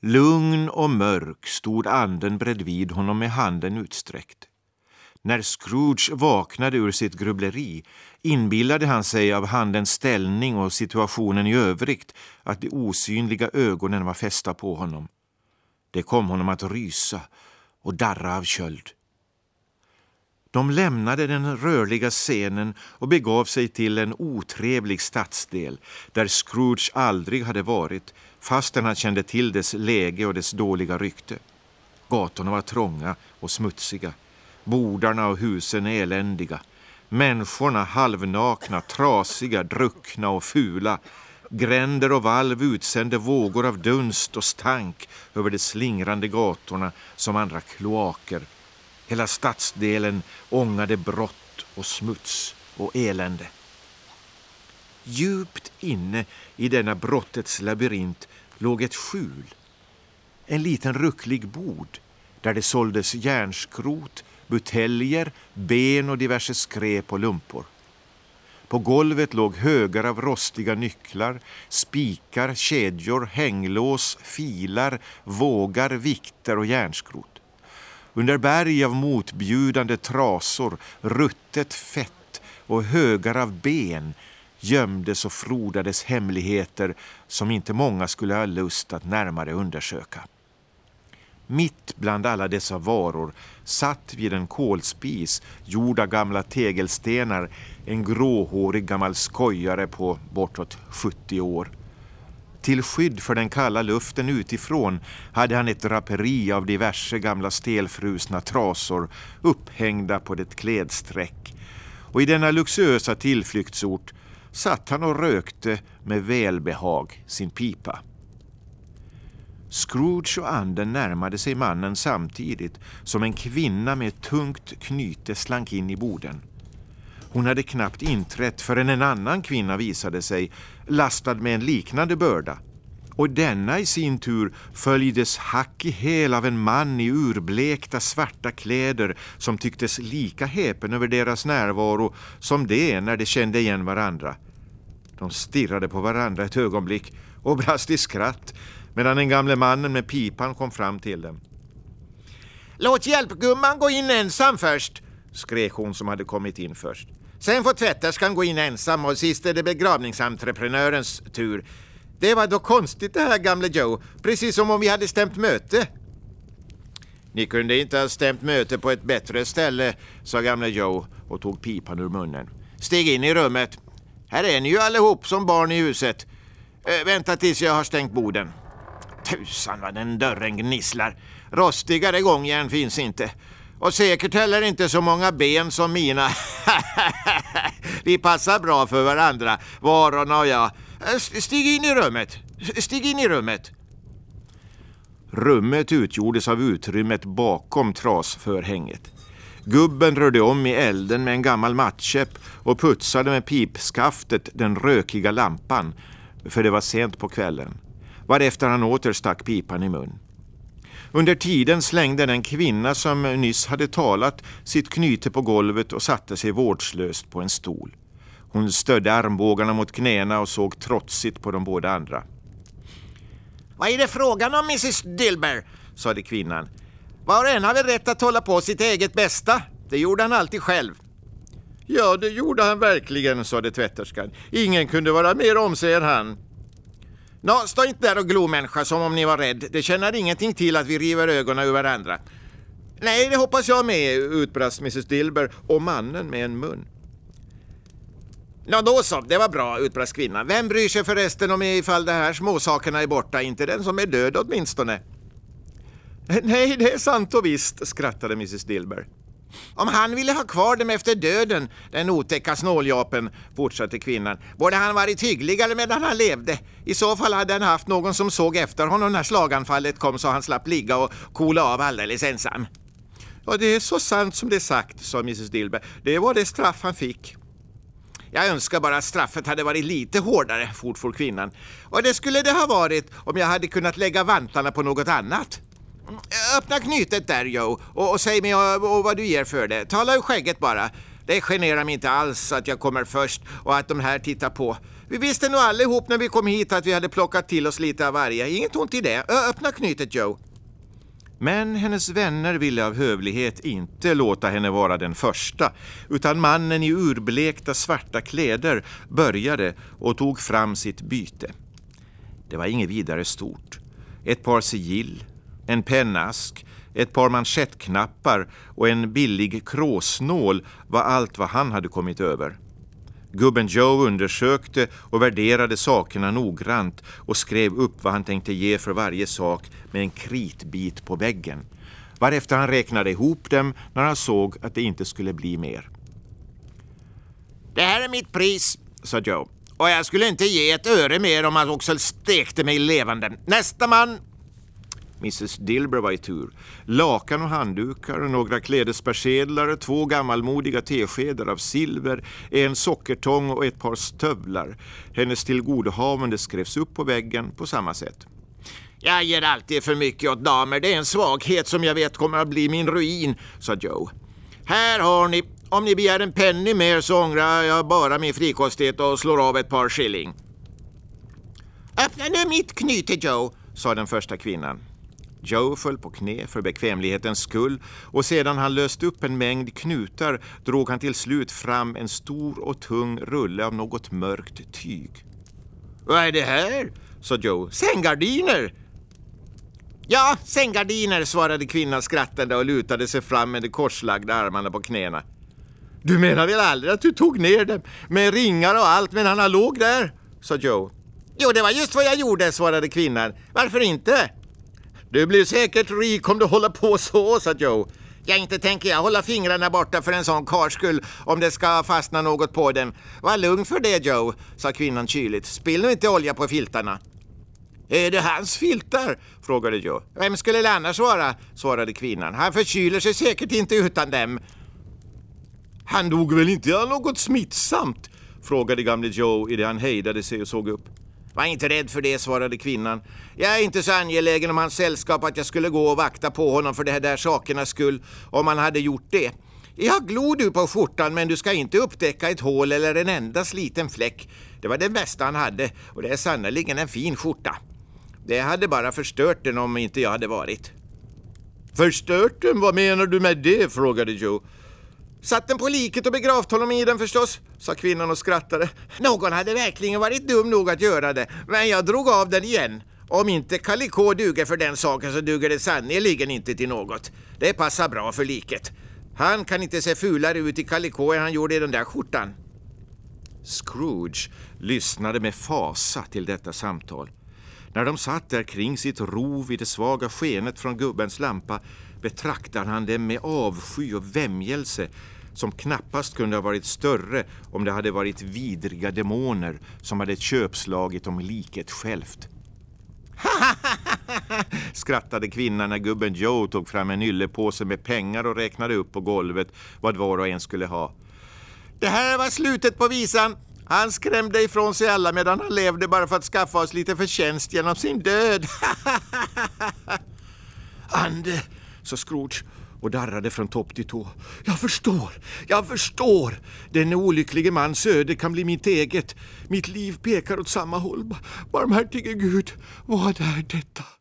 Lugn och mörk stod anden bredvid honom med handen utsträckt. När Scrooge vaknade ur sitt grubbleri inbillade han sig av handens ställning och situationen i övrigt att de osynliga ögonen var fästa på honom. Det kom honom att rysa och darra av köld. De lämnade den rörliga scenen och begav sig till en otrevlig stadsdel där Scrooge aldrig hade varit fastän han kände till dess läge och dess dåliga rykte. Gatorna var trånga och smutsiga. Bordarna och husen eländiga. Människorna halvnakna, trasiga, druckna och fula. Gränder och valv utsände vågor av dunst och stank över de slingrande gatorna som andra kloaker. Hela stadsdelen ångade brott och smuts och elände. Djupt inne i denna brottets labyrint låg ett skjul. En liten rucklig bod där det såldes järnskrot, buteljer, ben och diverse skräp och lumpor. På golvet låg högar av rostiga nycklar, spikar, kedjor, hänglås, filar, vågar, vikter och järnskrot. Under berg av motbjudande trasor, ruttet fett och högar av ben gömdes och frodades hemligheter som inte många skulle ha lust att närmare undersöka. Mitt bland alla dessa varor satt vid en kolspis gjord av gamla tegelstenar en gråhårig gammal skojare på bortåt 70 år. Till skydd för den kalla luften utifrån hade han ett draperi av diverse gamla stelfrusna trasor upphängda på ett klädsträck. Och i denna luxuösa tillflyktsort satt han och rökte med välbehag sin pipa. Scrooge och anden närmade sig mannen samtidigt som en kvinna med ett tungt knyte slank in i boden. Hon hade knappt inträtt förrän en annan kvinna visade sig, lastad med en liknande börda. Och denna i sin tur följdes hack i häl av en man i urblekta svarta kläder som tycktes lika häpen över deras närvaro som det när de kände igen varandra. De stirrade på varandra ett ögonblick och brast i skratt medan den gamle mannen med pipan kom fram till dem. Låt hjälpgumman gå in ensam först, skrek hon som hade kommit in först. Sen får tvätterskan gå in ensam och sist är det begravningsentreprenörens tur. Det var då konstigt det här gamle Joe, precis som om vi hade stämt möte. Ni kunde inte ha stämt möte på ett bättre ställe, sa gamle Joe och tog pipan ur munnen. Stig in i rummet. Här är ni ju allihop som barn i huset. Äh, vänta tills jag har stängt borden. Tusan vad den dörren gnisslar. Rostigare gångjärn finns inte. Och säkert heller inte så många ben som mina. Vi passar bra för varandra, varorna och jag. Stig in i rummet. Stig in i rummet. Rummet utgjordes av utrymmet bakom trasförhänget. Gubben rörde om i elden med en gammal mattkäpp och putsade med pipskaftet den rökiga lampan, för det var sent på kvällen varefter han åter stack pipan i mun. Under tiden slängde den kvinna som nyss hade talat sitt knyte på golvet och satte sig vårdslöst på en stol. Hon stödde armbågarna mot knäna och såg trotsigt på de båda andra. Vad är det frågan om, Mrs Dilber? sade kvinnan. Var och en har väl rätt att hålla på sitt eget bästa? Det gjorde han alltid själv. Ja, det gjorde han verkligen, sade tvätterskan. Ingen kunde vara mer om sig än han. Nå, stå inte där och glo människa som om ni var rädd. Det känner ingenting till att vi river ögonen ur varandra. Nej, det hoppas jag med, utbrast Mrs Dilber och mannen med en mun. Nå då så, det var bra, utbrast kvinnan. Vem bryr sig förresten om ifall de här småsakerna är borta? Inte den som är död åtminstone. Nej, det är sant och visst, skrattade Mrs Dilber. Om han ville ha kvar dem efter döden, den otäcka snåljapen, fortsatte kvinnan, borde han varit hyggligare medan han levde. I så fall hade han haft någon som såg efter honom när slaganfallet kom så han slapp ligga och kola av alldeles ensam. Ja, det är så sant som det är sagt, sa Mrs Dilber. Det var det straff han fick. Jag önskar bara att straffet hade varit lite hårdare, fortfor kvinnan. Och det skulle det ha varit om jag hade kunnat lägga vantarna på något annat. Öppna knytet där Joe och, och säg mig och, och vad du ger för det. Tala ur skägget bara. Det generar mig inte alls att jag kommer först och att de här tittar på. Vi visste nog allihop när vi kom hit att vi hade plockat till oss lite av varje. Inget ont i det. Ö, öppna knytet, Joe. Men hennes vänner ville av hövlighet inte låta henne vara den första, utan mannen i urblekta svarta kläder började och tog fram sitt byte. Det var inget vidare stort. Ett par sigill, en pennask, ett par manschettknappar och en billig kråsnål var allt vad han hade kommit över. Gubben Joe undersökte och värderade sakerna noggrant och skrev upp vad han tänkte ge för varje sak med en kritbit på väggen. Varefter han räknade ihop dem när han såg att det inte skulle bli mer. Det här är mitt pris, sa Joe. Och jag skulle inte ge ett öre mer om han också stekte mig levande. Nästa man! Mrs Dilber var i tur. Lakan och handdukar, några klädespersedlar, två gammalmodiga teskedar av silver, en sockertång och ett par stövlar. Hennes tillgodohavande skrevs upp på väggen på samma sätt. Jag ger alltid för mycket åt damer. Det är en svaghet som jag vet kommer att bli min ruin, sa Joe. Här har ni. Om ni begär en penny mer så ångrar jag bara min frikostighet och slår av ett par shilling. Öppna nu mitt knyte, Joe, sa den första kvinnan. Joe föll på knä för bekvämlighetens skull och sedan han löst upp en mängd knutar drog han till slut fram en stor och tung rulle av något mörkt tyg. Vad är det här? sa Joe. Sänggardiner! Ja, sänggardiner, svarade kvinnan skrattande och lutade sig fram med de korslagda armarna på knäna. Du menar väl aldrig att du tog ner dem med ringar och allt medan han låg där? sa Joe. Jo, det var just vad jag gjorde, svarade kvinnan. Varför inte? Du blir säkert rik om du håller på så, sa Joe. Ja, inte tänker jag hålla fingrarna borta för en sån karls skull om det ska fastna något på dem. Var lugn för det, Joe, sa kvinnan kyligt. Spill nu inte olja på filtarna. Är det hans filtar? frågade Joe. Vem skulle det annars vara? svarade kvinnan. Han förkyler sig säkert inte utan dem. Han dog väl inte av något smittsamt? frågade gamle Joe i det han hejdade sig och såg upp. Var inte rädd för det, svarade kvinnan. Jag är inte så angelägen om hans sällskap att jag skulle gå och vakta på honom för de här där sakernas skull om han hade gjort det. Jag har glor du på skjortan men du ska inte upptäcka ett hål eller en enda sliten fläck. Det var det bästa han hade och det är sannerligen en fin skjorta. Det hade bara förstört den om inte jag hade varit. Förstört den? Vad menar du med det? frågade Joe. Satt den på liket och begravt honom i den förstås, sa kvinnan och skrattade. Någon hade verkligen varit dum nog att göra det, men jag drog av den igen. Om inte Kalikå duger för den saken så duger det sannerligen inte till något. Det passar bra för liket. Han kan inte se fulare ut i Kalikå än han gjorde i den där skjortan. Scrooge lyssnade med fasa till detta samtal. När de satt där kring sitt rov i det svaga skenet från gubbens lampa betraktar han dem med avsky och vämjelse som knappast kunde ha varit större om det hade varit vidriga demoner som hade köpslagit om liket självt. skrattade kvinnan när gubben Joe tog fram en yllepåse med pengar och räknade upp på golvet vad var och en skulle ha. Det här var slutet på visan. Han skrämde ifrån sig alla medan han levde bara för att skaffa oss lite förtjänst genom sin död. Ande, sa Scrooge och darrade från topp till tå. Jag förstår, jag förstår. Den olycklige mans öde kan bli mitt eget. Mitt liv pekar åt samma håll. Barmhärtige Gud, vad är detta?